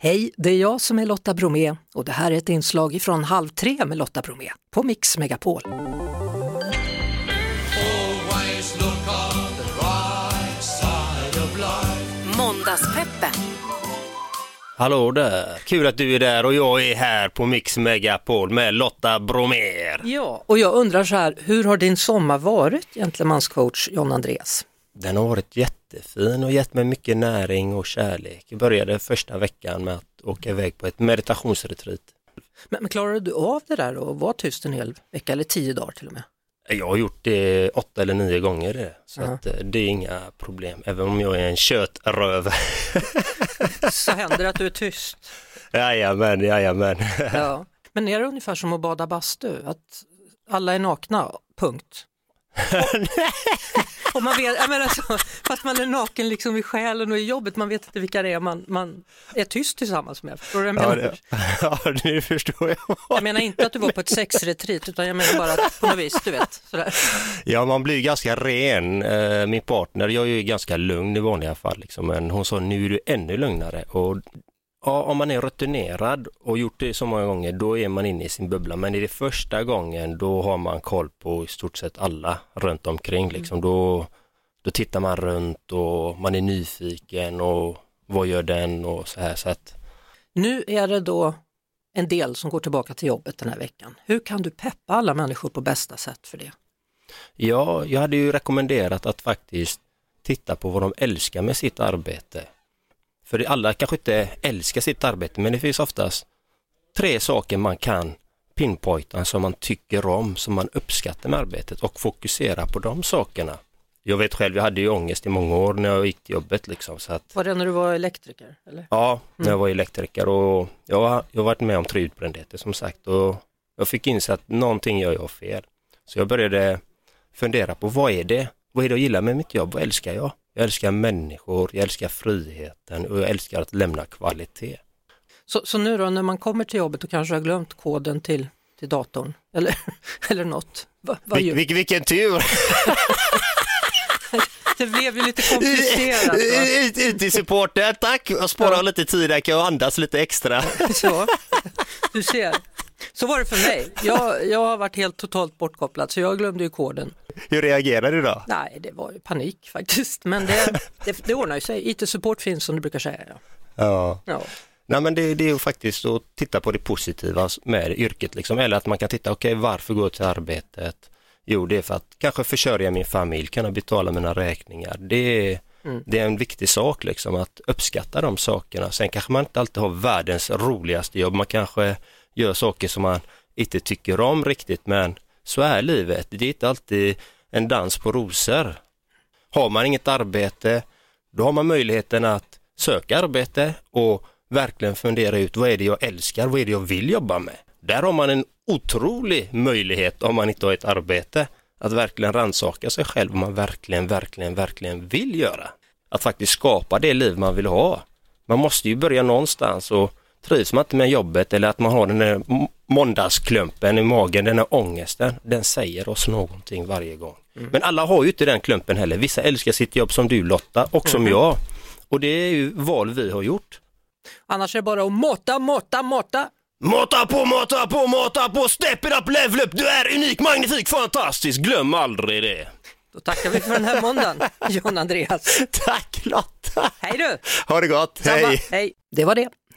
Hej, det är jag som är Lotta Bromé och det här är ett inslag från Halv tre med Lotta Bromé på Mix Megapol. Måndagspeppen. Hallå där, kul att du är där och jag är här på Mix Megapol med Lotta Bromer. Ja, och jag undrar så här, hur har din sommar varit, gentlemanscoach John Andreas? Den har varit jättefin och gett mig mycket näring och kärlek. Jag började första veckan med att åka iväg på ett meditationsretreat. Men, men klarade du av det där och vara tyst en hel vecka eller tio dagar till och med? Jag har gjort det åtta eller nio gånger det, så att eh, det är inga problem, även om jag är en kötröv. Så händer det att du är tyst. jajamän, jajamän. Ja. Men är det ungefär som att bada bastu? Att alla är nakna, punkt? Och man vet, jag menar så, fast man är naken liksom i själen och i jobbet, man vet inte vilka det är man, man är tyst tillsammans med. Förstår du vad jag Ja, menar? det, ja, nu förstår jag. Jag menar inte att du var på ett sexretreat utan jag menar bara att på något vis, du vet. Sådär. Ja, man blir ganska ren. Eh, Min partner, jag är ju ganska lugn i vanliga fall, liksom, men hon sa nu är du ännu lugnare. Och ja, om man är rutinerad och gjort det så många gånger, då är man inne i sin bubbla. Men är det första gången, då har man koll på i stort sett alla runt omkring. Liksom. Då, då tittar man runt och man är nyfiken och vad gör den och så här. Så att, Nu är det då en del som går tillbaka till jobbet den här veckan. Hur kan du peppa alla människor på bästa sätt för det? Ja, jag hade ju rekommenderat att faktiskt titta på vad de älskar med sitt arbete. För alla kanske inte älskar sitt arbete, men det finns oftast tre saker man kan pinpointa som man tycker om, som man uppskattar med arbetet och fokusera på de sakerna. Jag vet själv, jag hade ju ångest i många år när jag gick till jobbet liksom, så att Var det när du var elektriker? Eller? Ja, när jag var elektriker och jag, har- jag har varit med om tre utbrändheter som sagt och jag fick inse att någonting gör jag fel. Så jag började fundera på vad är det? Vad är det jag gillar med mitt jobb? Vad älskar jag? Jag älskar människor, jag älskar friheten och jag älskar att lämna kvalitet. Så, så nu då när man kommer till jobbet och kanske har glömt koden till, till datorn eller, eller något. Va, vad Vil, gör? vil, vilken tur! Det blev ju lite komplicerat. va? IT-supporter, tack! Jag sparar Ja. lite tid där, kan jag andas lite extra? Så, du ser. Så var det för mig. Jag, jag har varit helt totalt bortkopplad så jag glömde ju koden. Hur reagerar du då? Nej, det var ju panik faktiskt. Men det, det, det ordnar ju sig. IT-support finns som du brukar säga. Ja. Ja. Ja. Nej men det, det är ju faktiskt att titta på det positiva med yrket liksom, eller att man kan titta, okej varför går jag till arbetet? Jo det är för att kanske försörja min familj, kunna betala mina räkningar. Det är, Mm. det är en viktig sak liksom att uppskatta de sakerna. Sen kanske man inte alltid har världens roligaste jobb, man kanske gör saker som man inte tycker om riktigt men så är livet. Det är inte alltid en dans på rosor. Har man inget arbete, då har man möjligheten att söka arbete och verkligen fundera ut vad är det jag älskar, vad är det jag vill jobba med. Där har man en otrolig möjlighet om man inte har ett arbete att verkligen rannsaka sig själv vad man verkligen, verkligen, verkligen vill göra. Att faktiskt skapa det liv man vill ha. Man måste ju börja någonstans och trivs man inte med jobbet eller att man har den där måndagsklumpen i magen, den här ångesten, den säger oss någonting varje gång. Men alla har ju inte den klumpen heller. Vissa älskar sitt jobb som du Lotta och som jag. Och det är ju val vi har gjort. Annars är det bara att måtta, måtta, måtta. Mata på, mata på, mata på, step it up, level up, du är unik, magnifik, fantastisk, glöm aldrig det. Då tackar vi för den här måndagen, John Andreas. Tack Lotta! Hej du! Ha det gott, Samma. hej! Hej! Det var det.